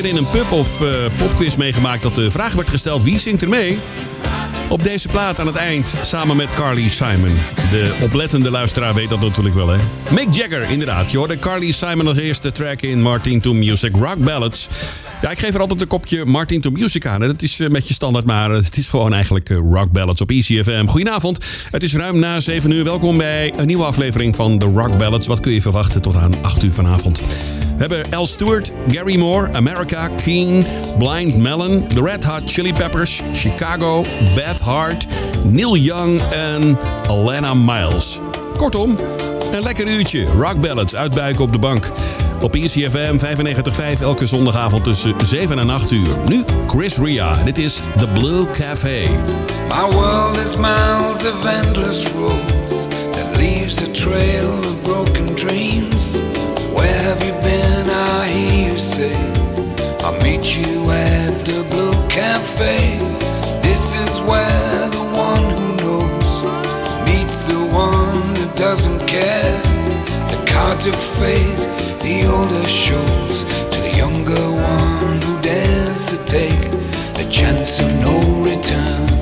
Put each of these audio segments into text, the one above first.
Keer in een pub of uh, popquiz meegemaakt dat de vraag werd gesteld: wie zingt er mee? Op deze plaat aan het eind samen met Carly Simon. De oplettende luisteraar weet dat natuurlijk wel, hè? Mick Jagger, inderdaad. Je hoorde Carly Simon als eerste track in Martin to Music Rock Ballads. Ja, ik geef er altijd een kopje Martin to Music aan. Dat is met je standaard, maar het is gewoon eigenlijk eh, Rock Ballads op ECFM. Goedenavond, het is ruim na 7 uur. Welkom bij een nieuwe aflevering van de Rock Ballads. Wat kun je verwachten tot aan 8 uur vanavond? We hebben Al Stewart, Gary Moore, America, King, Blind Melon, The Red Hot Chili Peppers, Chicago, Beth Hart, Neil Young en Alana Miles. Kortom, een lekker uurtje rock ballads uitbuiken op de bank. Op ECFM 95.5 elke zondagavond tussen 7 en 8 uur. Nu Chris Ria. Dit is The Blue Cafe. My world is miles of endless roads that leaves a trail of broken dreams. Where have you been? I hear you say. I'll meet you at the Blue Cafe. This is where the one who knows care. The cards of fate, the older shows to the younger one who dares to take the chance of no return.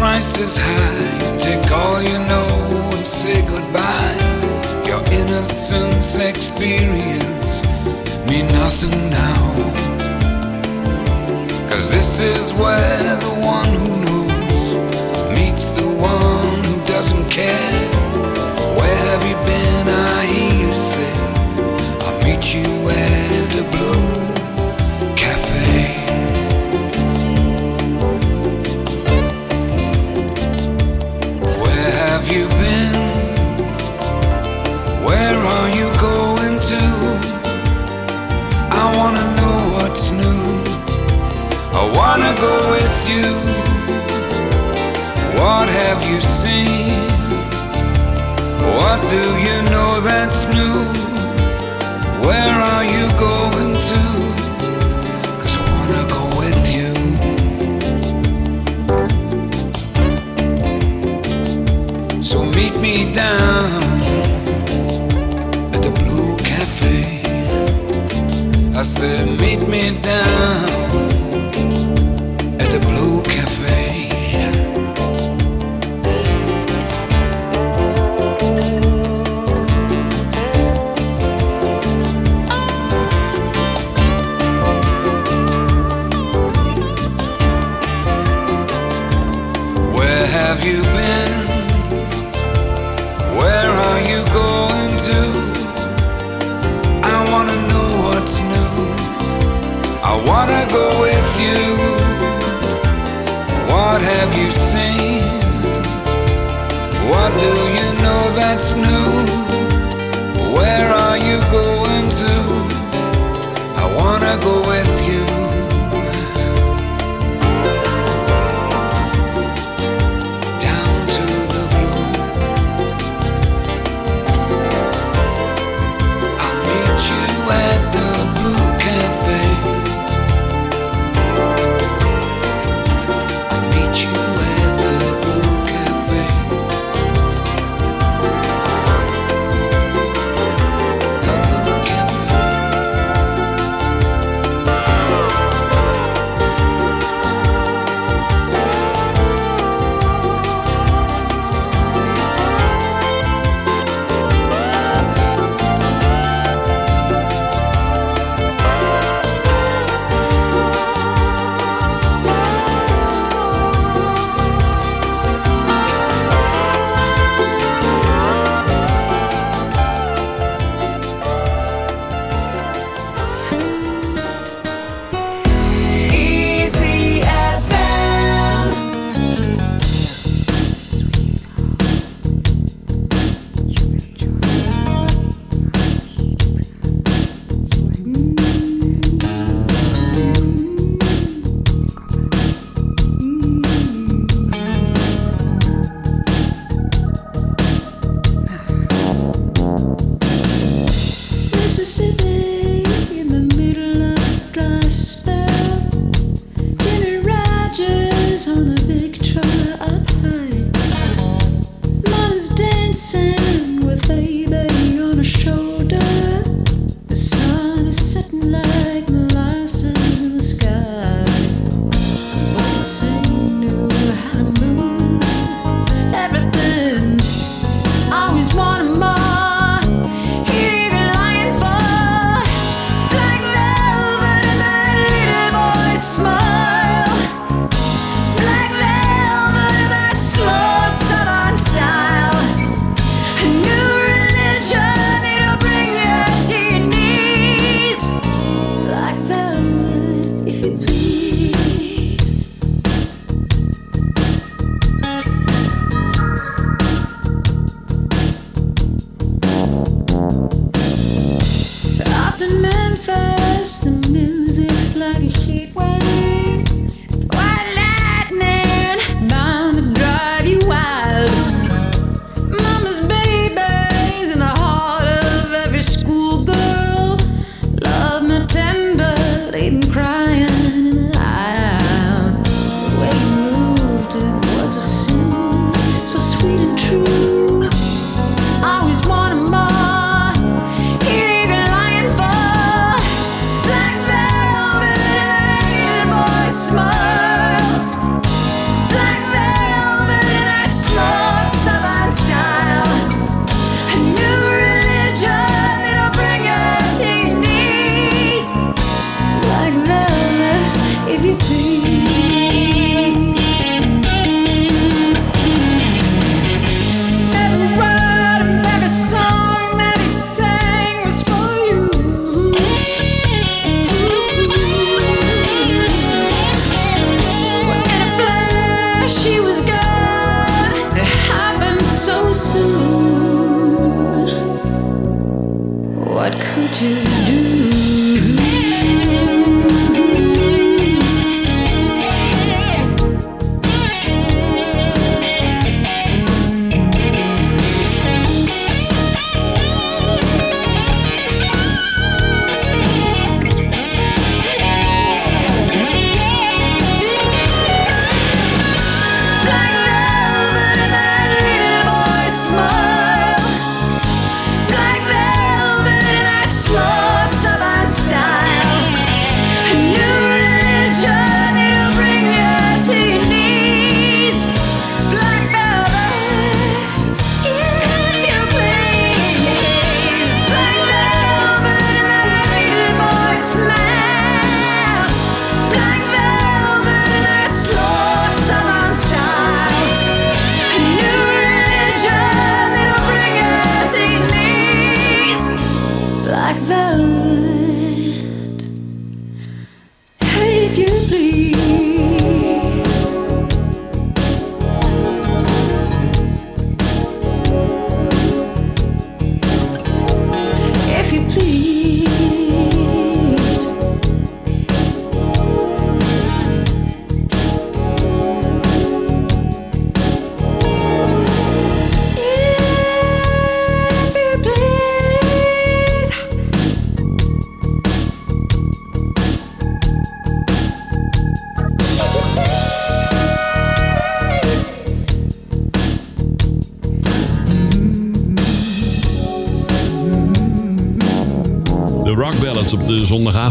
Price is high. Take all you know and say goodbye. Your innocence experience mean nothing now. Cause this is where the one who knows wanna go with you. What have you seen? What do you know that's new? Where are you going to? Cause I wanna go with you. So meet me down at the Blue Cafe. I said, meet me down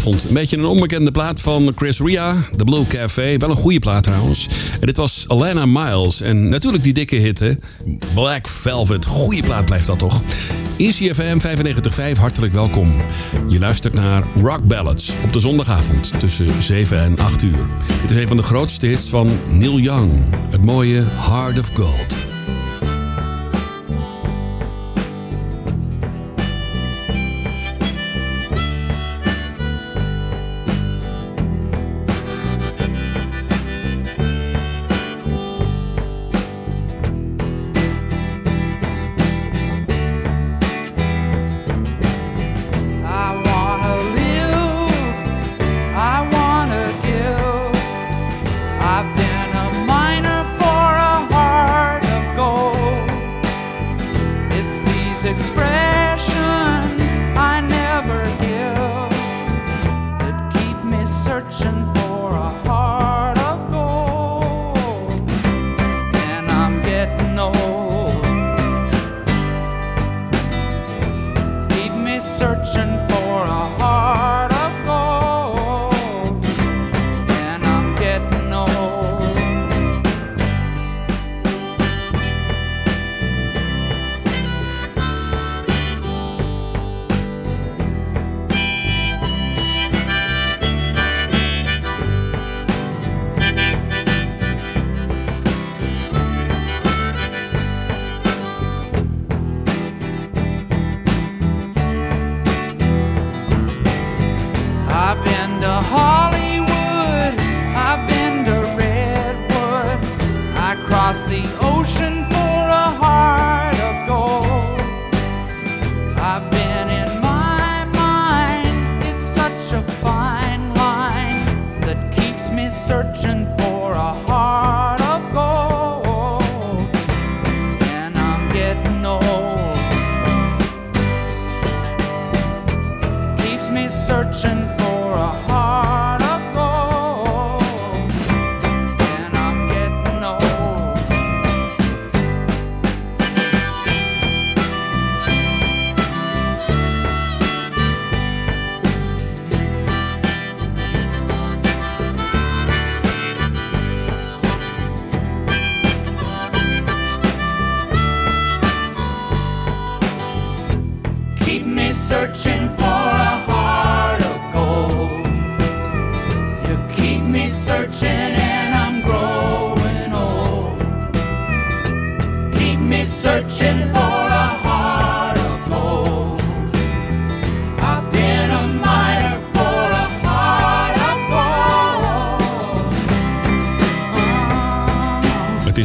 Een beetje een onbekende plaat van Chris Ria, The Blue Café. Wel een goede plaat trouwens. En dit was Alana Miles. En natuurlijk die dikke hit, hè? Black Velvet. Goede plaat blijft dat toch? ECFM 95.5, hartelijk welkom. Je luistert naar Rock Ballads op de zondagavond tussen 7 en 8 uur. Dit is een van de grootste hits van Neil Young. Het mooie Heart of Gold.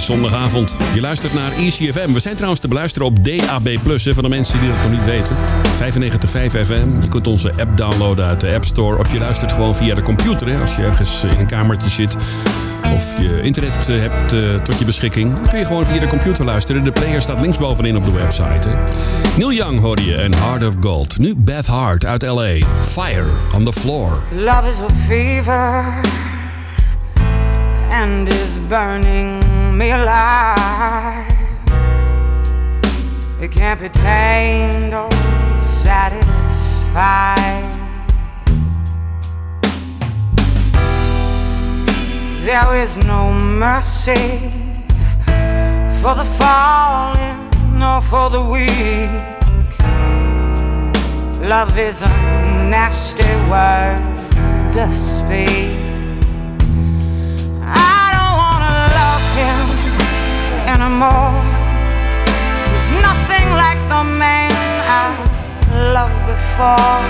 Zondagavond. Je luistert naar ECFM. We zijn trouwens te beluisteren op DAB+, hè, voor de mensen die dat nog niet weten. 95.5 FM. Je kunt onze app downloaden uit de App Store. Of je luistert gewoon via de computer, als je ergens in een kamertje zit. Of je internet eh, hebt eh, tot je beschikking. Dan kun je gewoon via de computer luisteren. De player staat linksbovenin op de website. Neil Young hoorde je en Heart of Gold. Nu Beth Hart uit L.A. Fire on the Floor. Love is a fever and is burning me alive. It can't be tamed or satisfied. There is no mercy for the fallen nor for the weak. Love is a nasty word to speak. Anymore. He's nothing like the man I loved before.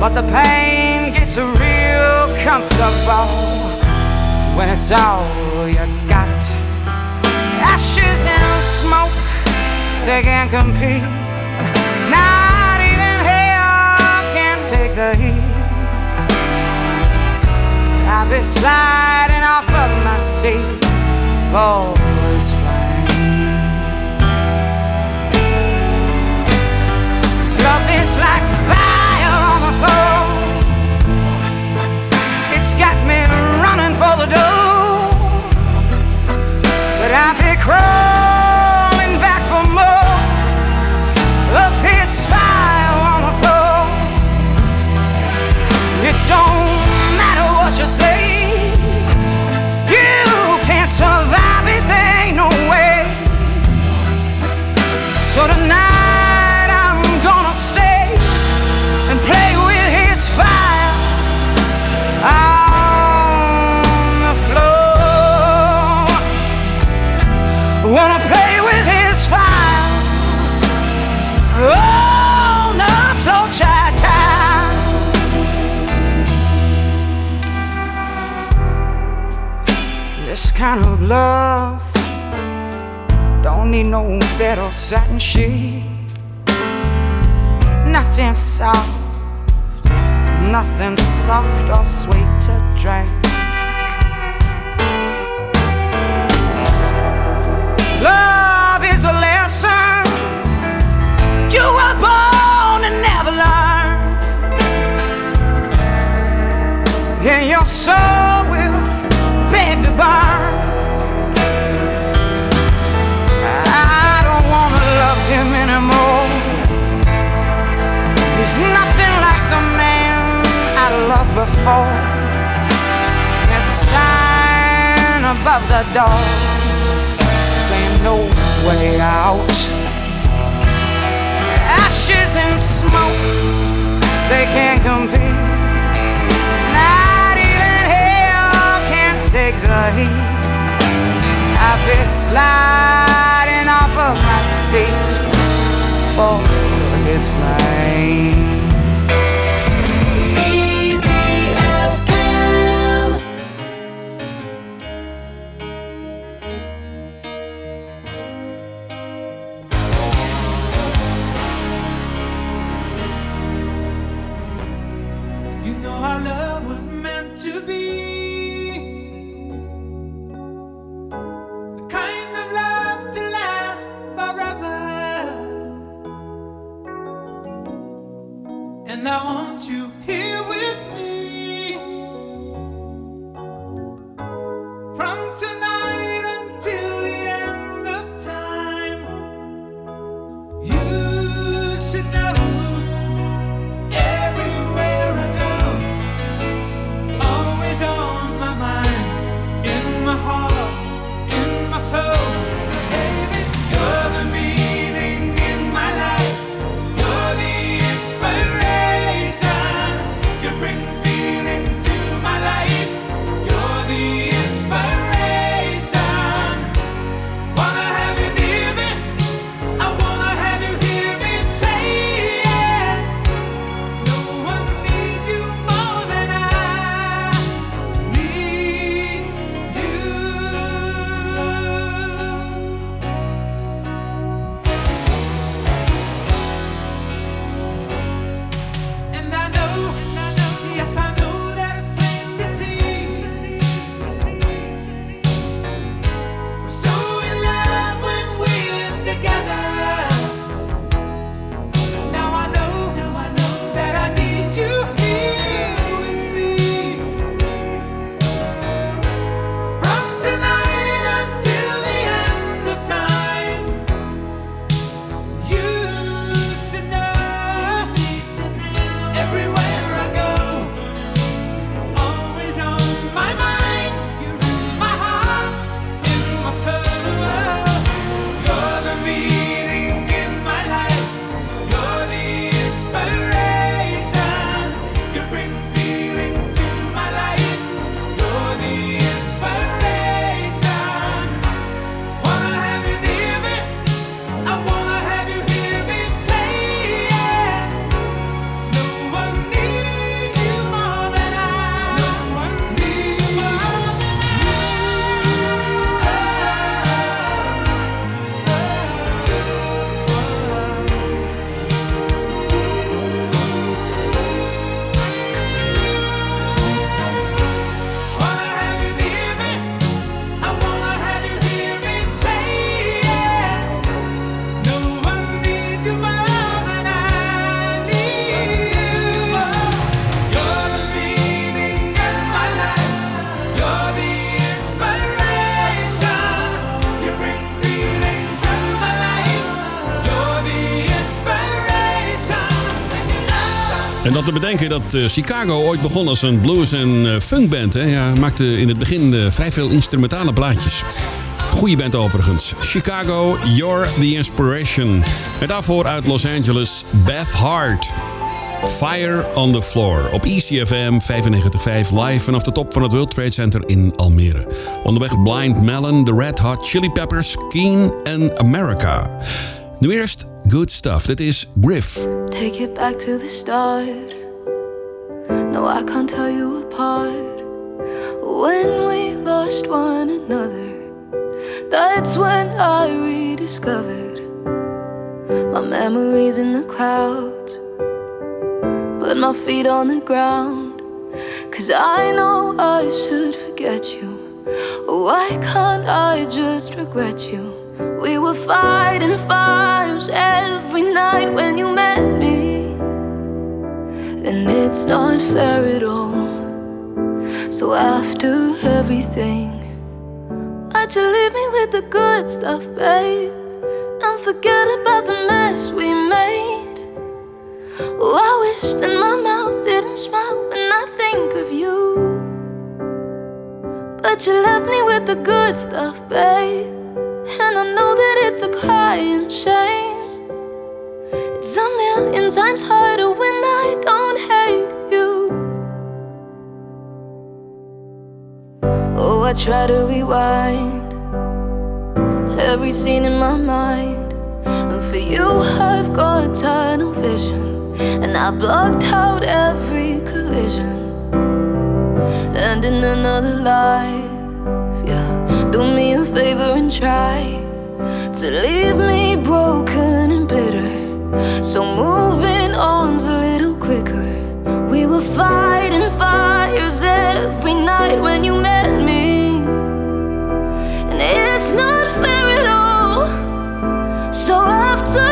But the pain gets real comfortable when it's all you got. Ashes and smoke, they can't compete. Not even hell can take the heat. I'll be sliding off of my seat for love is like fire on the floor. It's got me running for the door. But I'll be or satin sheet. Nothing soft, nothing soft or sweet to drink. Love is a lesson you were born to never learn. And your soul before. There's a sign above the door saying no way out. Ashes and smoke, they can't compete. Not even hell can take the heat. I'll be sliding off of my seat for his flame. En dat dat eh, Chicago ooit begon als een blues- en eh, funkband. Hè? Ja, maakte in het begin eh, vrij veel instrumentale plaatjes. Goeie band overigens. Chicago, You're the Inspiration. En daarvoor uit Los Angeles, Beth Hart. Fire on the Floor op ECFM 95.5 live vanaf de top van het World Trade Center in Almere. Onderweg Blind Melon, The Red Hot Chili Peppers, Keen en America. Nu eerst Good Stuff. Dit is Griff. Take it back to the start. No, I can't tell you apart. when we lost one another. That's when I rediscovered my memories in the clouds, Put my feet on the ground. Cause I know I should forget you. Why can't I just regret you? We were fighting fires every night when you met me. And it's not fair at all. So after everything, why'd you leave me with the good stuff, babe? And forget about the mess we made. Oh, I wish that my mouth didn't smile when I think of you. But you left me with the good stuff, babe. And I know that it's a crying shame. It's a million times harder when I don't hate you. Oh, I try to rewind every scene in my mind. And for you, I've got tunnel vision. And I've blocked out every collision. And in another life, yeah, do me a favor and try to leave me broken and bitter. So moving on's a little quicker. We were fighting fires every night when you met me. And it's not fair at all. So after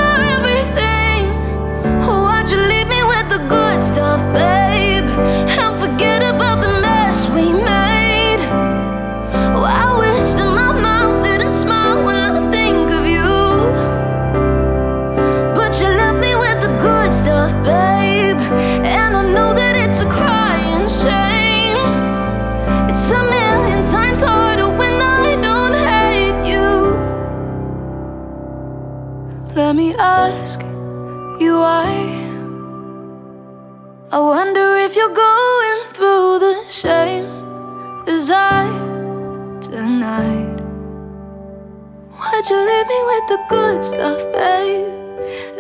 Let me ask you why. I wonder if you're going through the same as I tonight. Why'd you leave me with the good stuff, babe?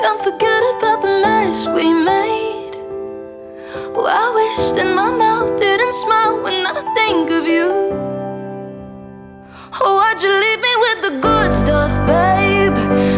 And forget about the mess we made. Oh, I wish that my mouth didn't smile when I think of you. Oh, why'd you leave me with the good stuff, babe?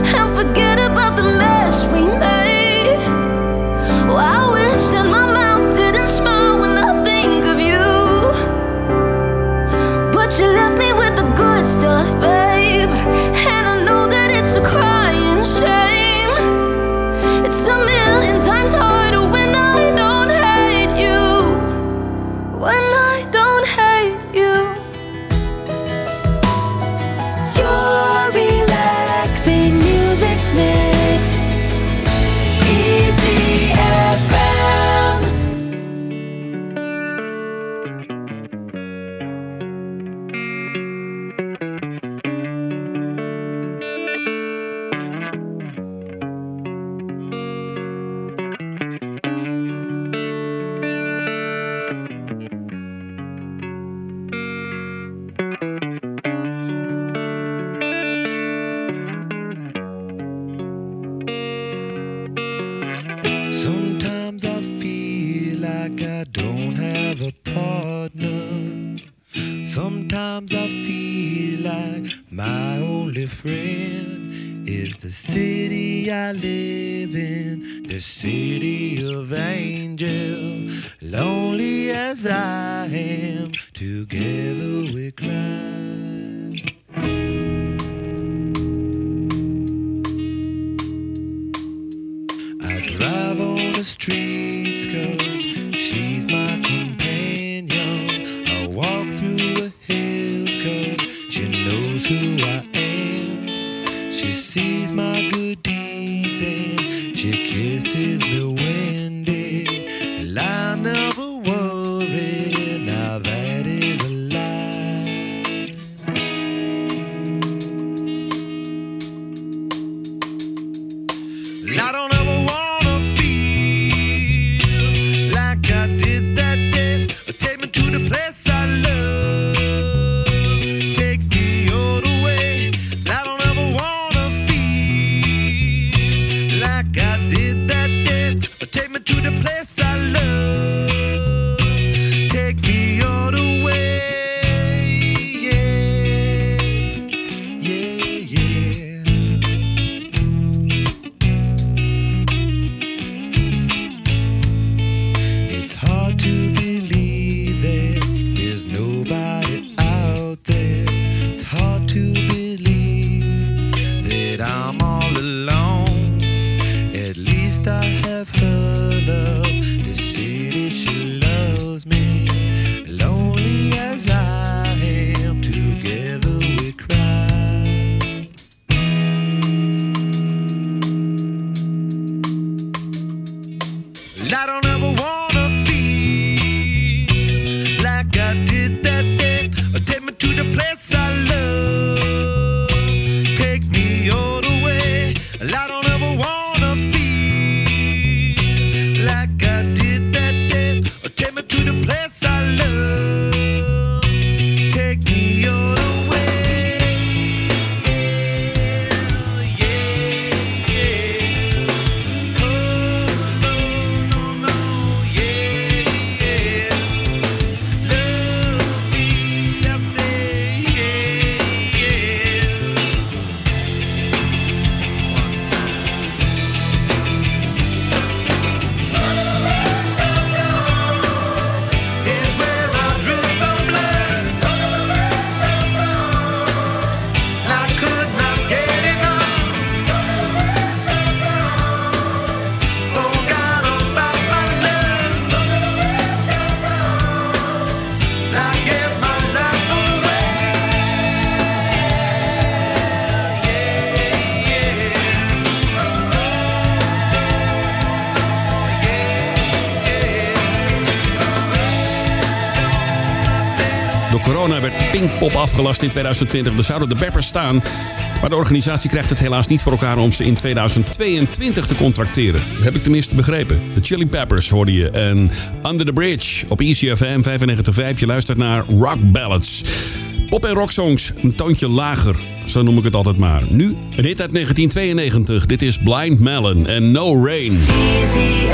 The streets cause she's my companion. Afgelast in 2020. Er zouden de Peppers staan. Maar de organisatie krijgt het helaas niet voor elkaar om ze in 2022 te contracteren. Heb ik tenminste begrepen. De Chili Peppers hoorde je. En Under the Bridge op ECFM 95.5. Je luistert naar Rock Ballads. Pop- en rocksongs, een toontje lager. Zo noem ik het altijd maar. Nu hit uit 1992. Dit is Blind Melon en No Rain. Easy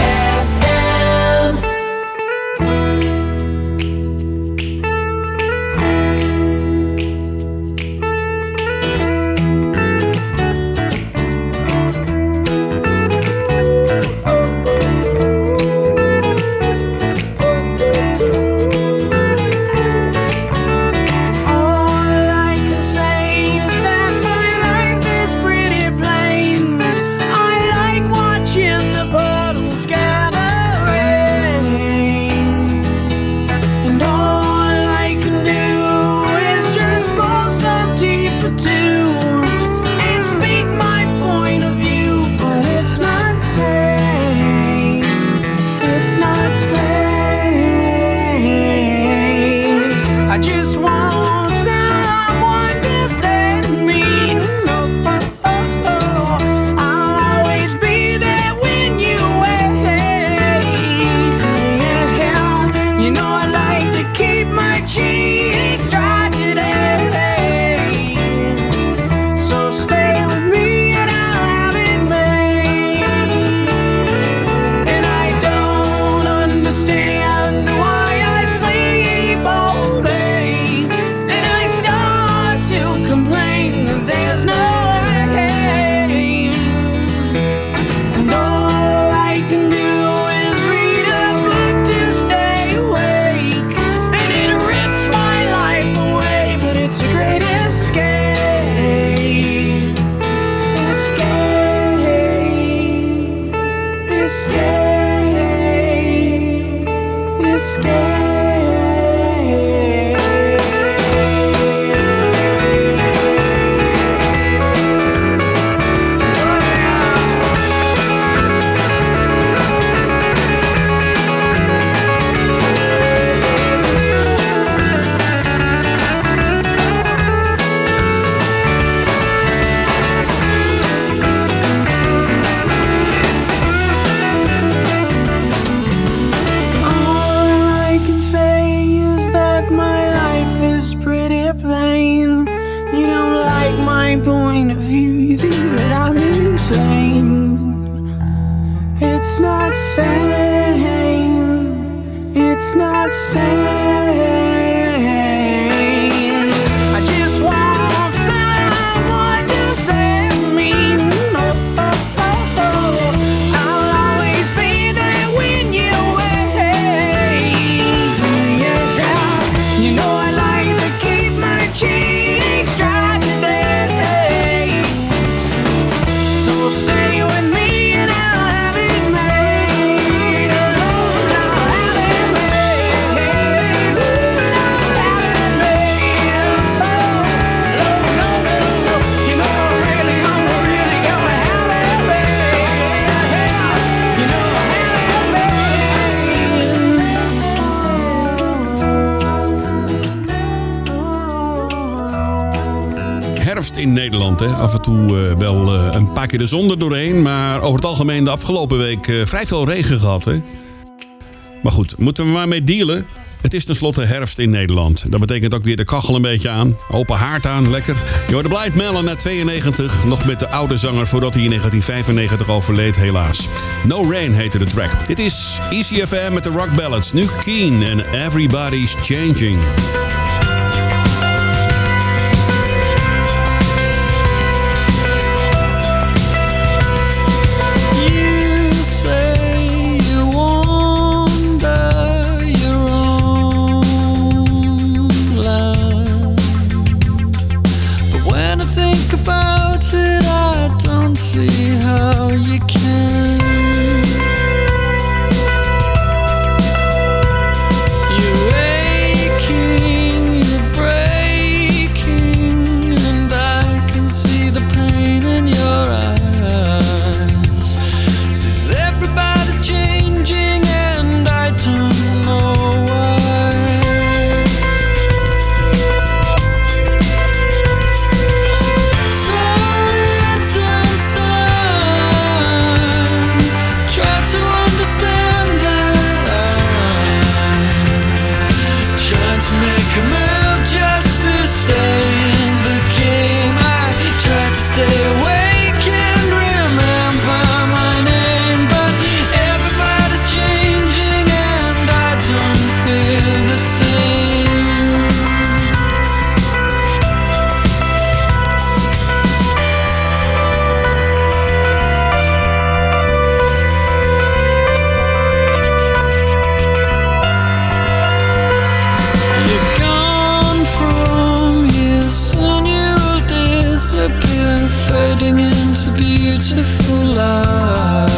toe eh, wel eh, een paar keer de zon er doorheen. Maar over het algemeen de afgelopen week eh, vrij veel regen gehad, hè? Maar goed, moeten we maar mee dealen. Het is tenslotte herfst in Nederland. Dat betekent ook weer de kachel een beetje aan. Open haard aan, lekker. Je hoorde Blind Melon na 92. Nog met de oude zanger voordat hij in 1995 overleed, helaas. No Rain heette de track. Dit is ECFM met de Rock Ballads. Nu Keen en Everybody's Changing. fading into beautiful light.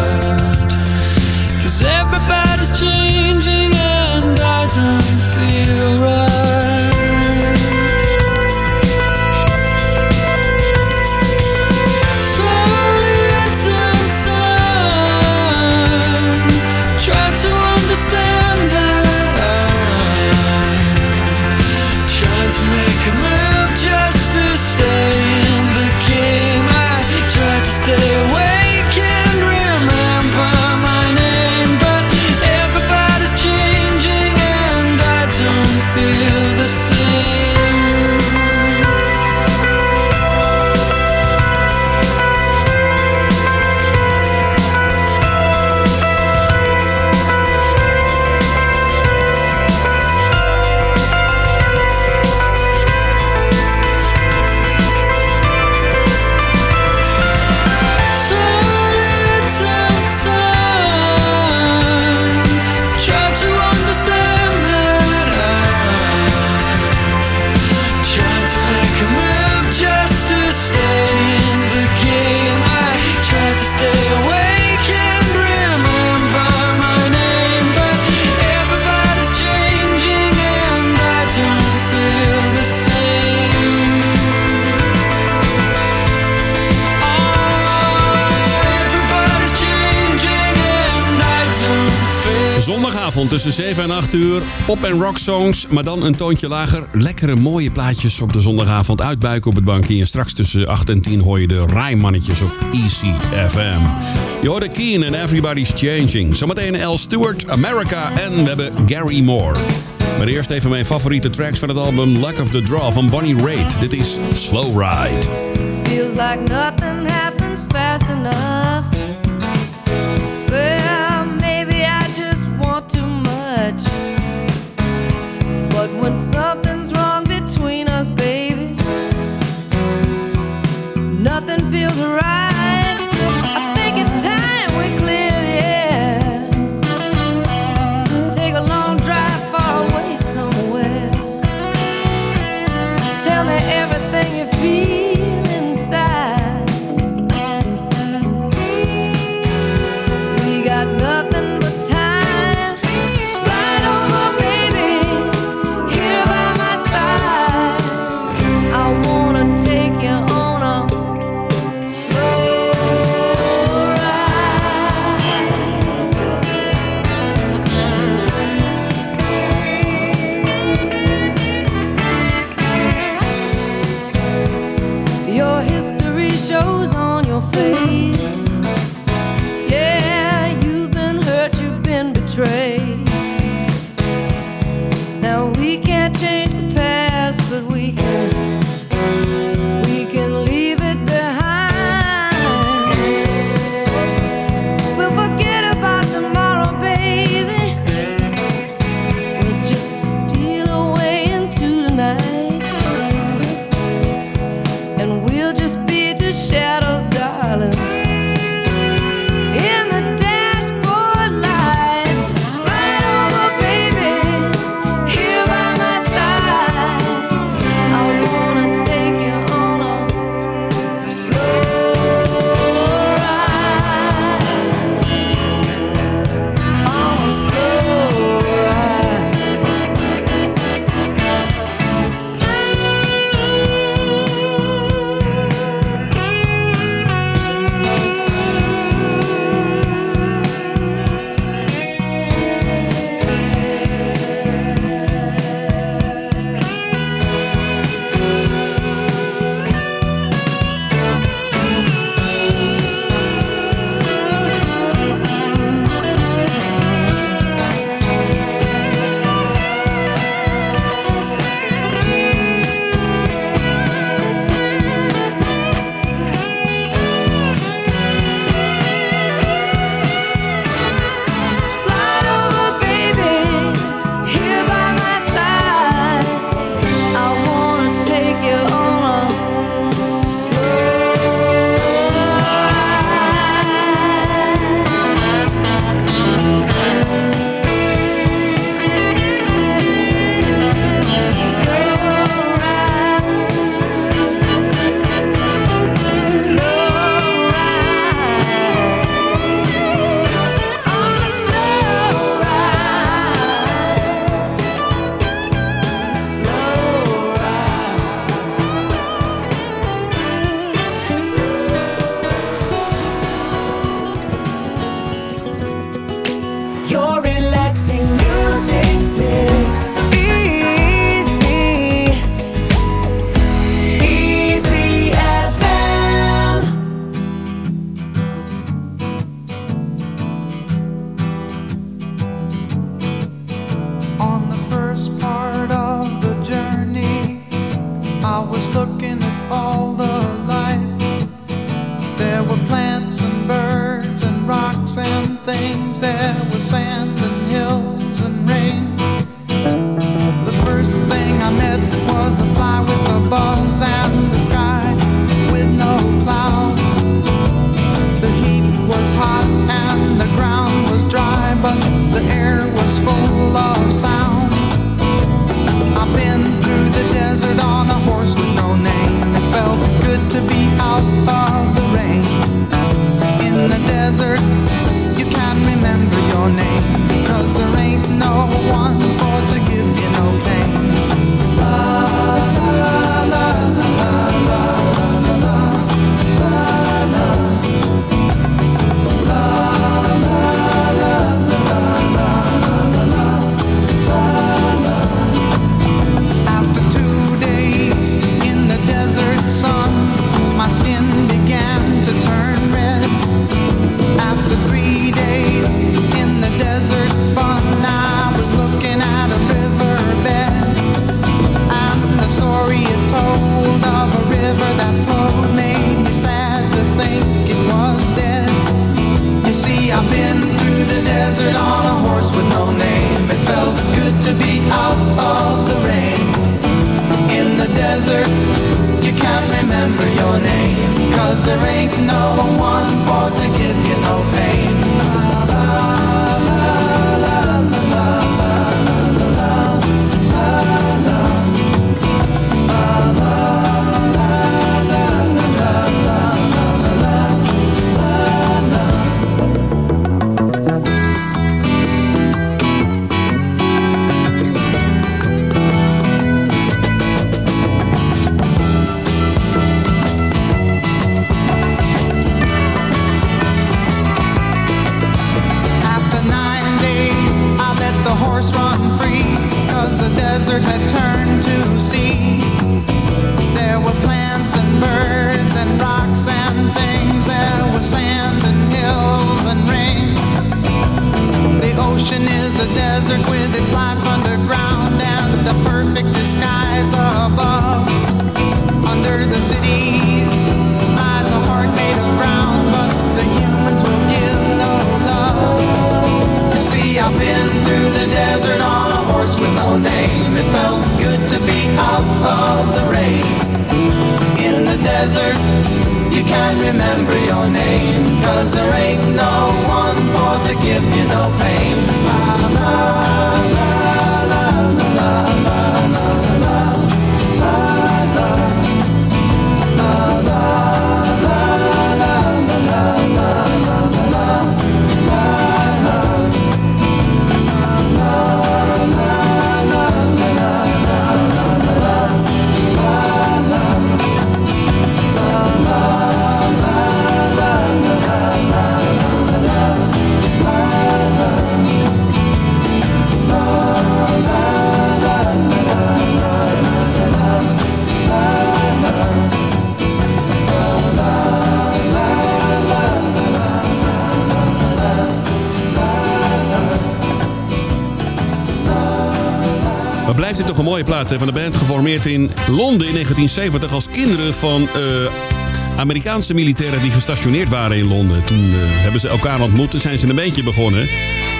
Cause everybody's changing and I don't feel Tussen 7 en 8 uur. Pop en rock songs, maar dan een toontje lager. Lekkere mooie plaatjes op de zondagavond uitbuiken op het bankje. En straks tussen 8 en 10 hoor je de Rijmannetjes op Easy FM. Je hoorde Keen en Everybody's Changing. Zometeen L. Stewart, America en we hebben Gary Moore. Maar eerst even mijn favoriete tracks van het album Luck of the Draw van Bonnie Raitt. Dit is Slow Ride. Feels like nothing happens fast enough. Something's wrong between us, baby, nothing feels right. Just be shadows there ain't no one for to give van de band. Geformeerd in Londen in 1970 als kinderen van eh, Amerikaanse militairen die gestationeerd waren in Londen. Toen eh, hebben ze elkaar ontmoet en zijn ze een beetje begonnen.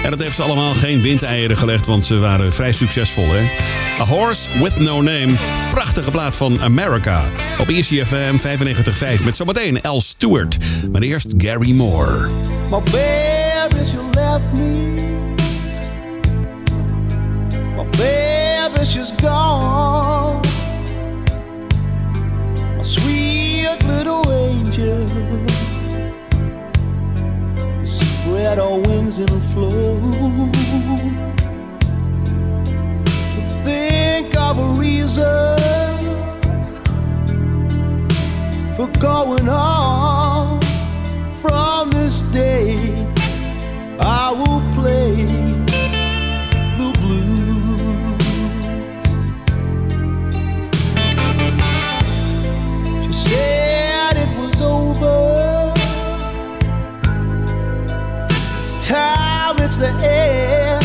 En dat heeft ze allemaal geen windeieren gelegd, want ze waren vrij succesvol. Hè? A Horse With No Name. Prachtige plaat van America. Op ECFM 95.5 met zometeen Al Stewart. Maar eerst Gary Moore. My baby, she left me. Baby, she's gone. My sweet little angel. Spread her wings and flew. To think of a reason for going on from this day I will play Said it was over. It's time, it's the end.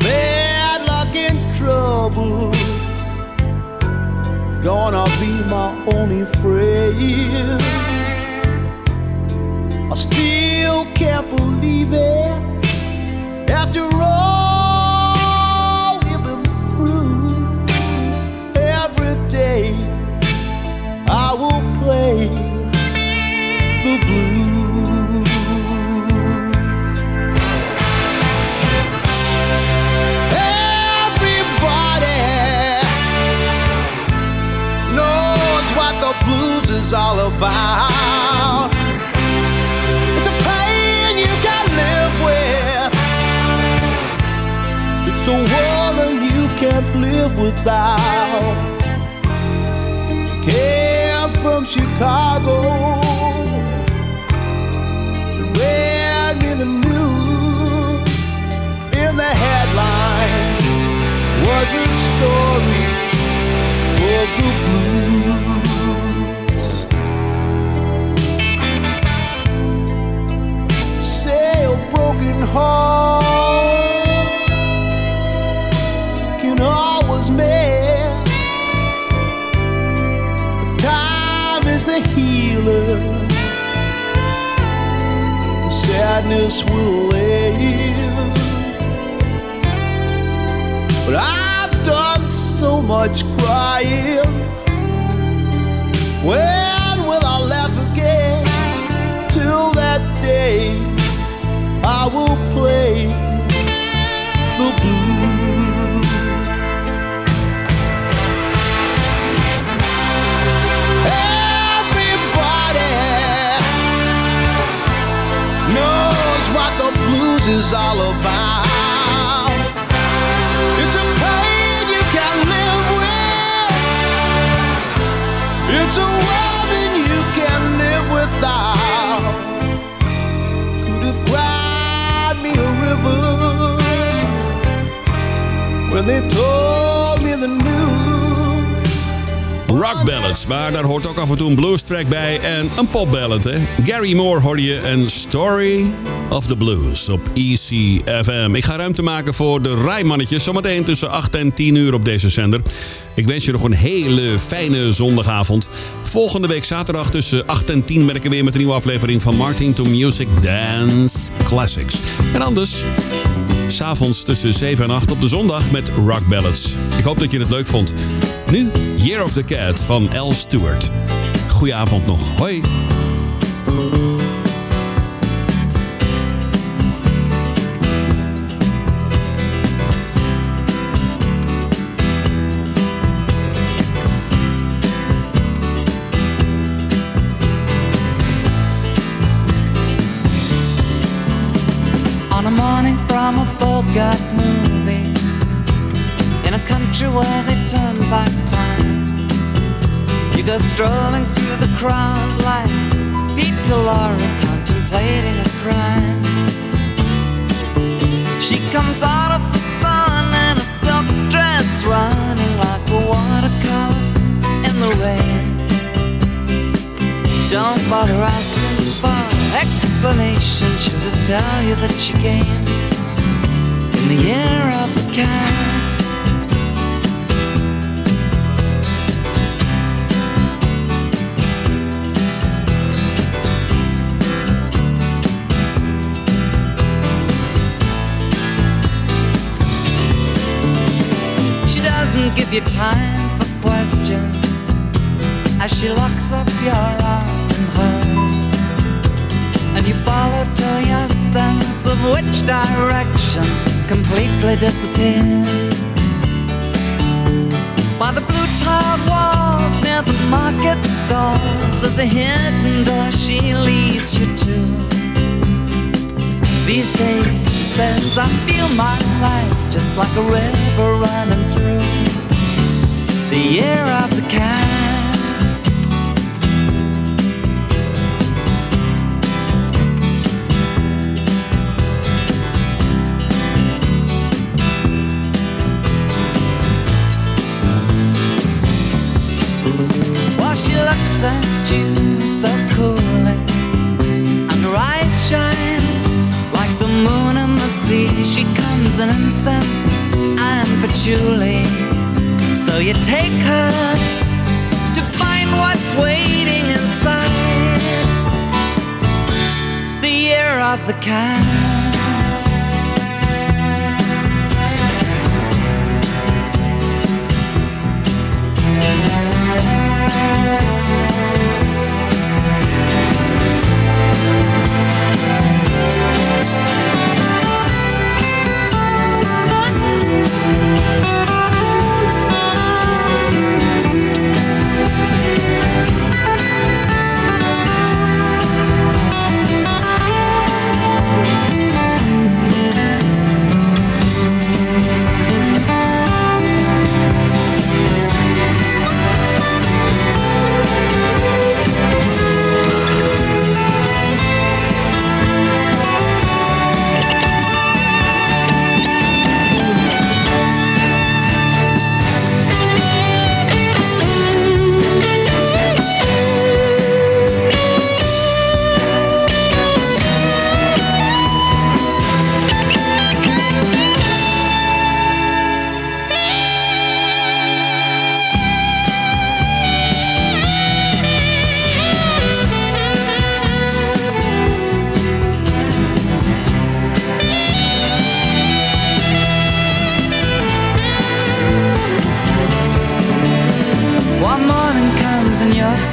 Bad luck and trouble gonna be my only friend. I still can't believe it. After all all about. It's a pain you can live with. It's a woman you can't live without. She came from Chicago. She read me the news in the headlines was a story of the blues. Broken heart can always mend. But time is the healer. Sadness will end. But I've done so much crying. Is all about. It's a pain you can live with. It's a woman you can live without. Could have cried me a river when they told me the news. Rock ballads, maar daar hoort ook af en toe een blues track bij en een pop ballad, hè. Gary Moore hoorde je en Story of the Blues op ECFM. Ik ga ruimte maken voor de Rijmannetjes, zometeen tussen 8 en 10 uur op deze zender. Ik wens je nog een hele fijne zondagavond. Volgende week zaterdag tussen 8 en 10 ben ik er weer met een nieuwe aflevering van Martin to Music Dance Classics. En anders... S'avonds tussen 7 en 8 op de zondag met Rock Ballads. Ik hoop dat je het leuk vond. Nu Year of the Cat van Al Stewart. Goedenavond nog. Hoi. A Bogart movie in a country where they turn back time. You go strolling through the crowd like Peter Lorre contemplating a crime. She comes out of the sun in a silk dress, running like a watercolor in the rain. Don't bother asking for explanation. She'll just tell you that she came the year of the cat. She doesn't give you time for questions as she locks up your arm in hers. And you follow till your sense of which direction completely disappears. By the blue tiled walls near the market stalls, there's a hidden door she leads you to. These days, she says, I feel my life just like a river running through the year of the cat. rose and incense and patchouli. So you take her to find what's waiting inside the year of the cat.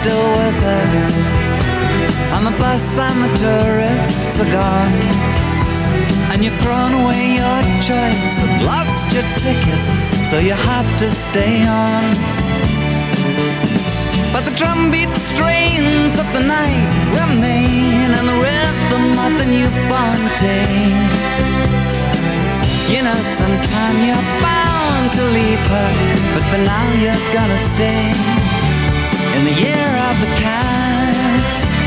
Still with her. And the bus and the tourists are gone. And you've thrown away your choice and lost your ticket, so you have to stay on. But the drumbeat strains of the night remain, and the rhythm of the newborn day. You know, sometime you're bound to leave her, but for now you're gonna stay in the year of the cat.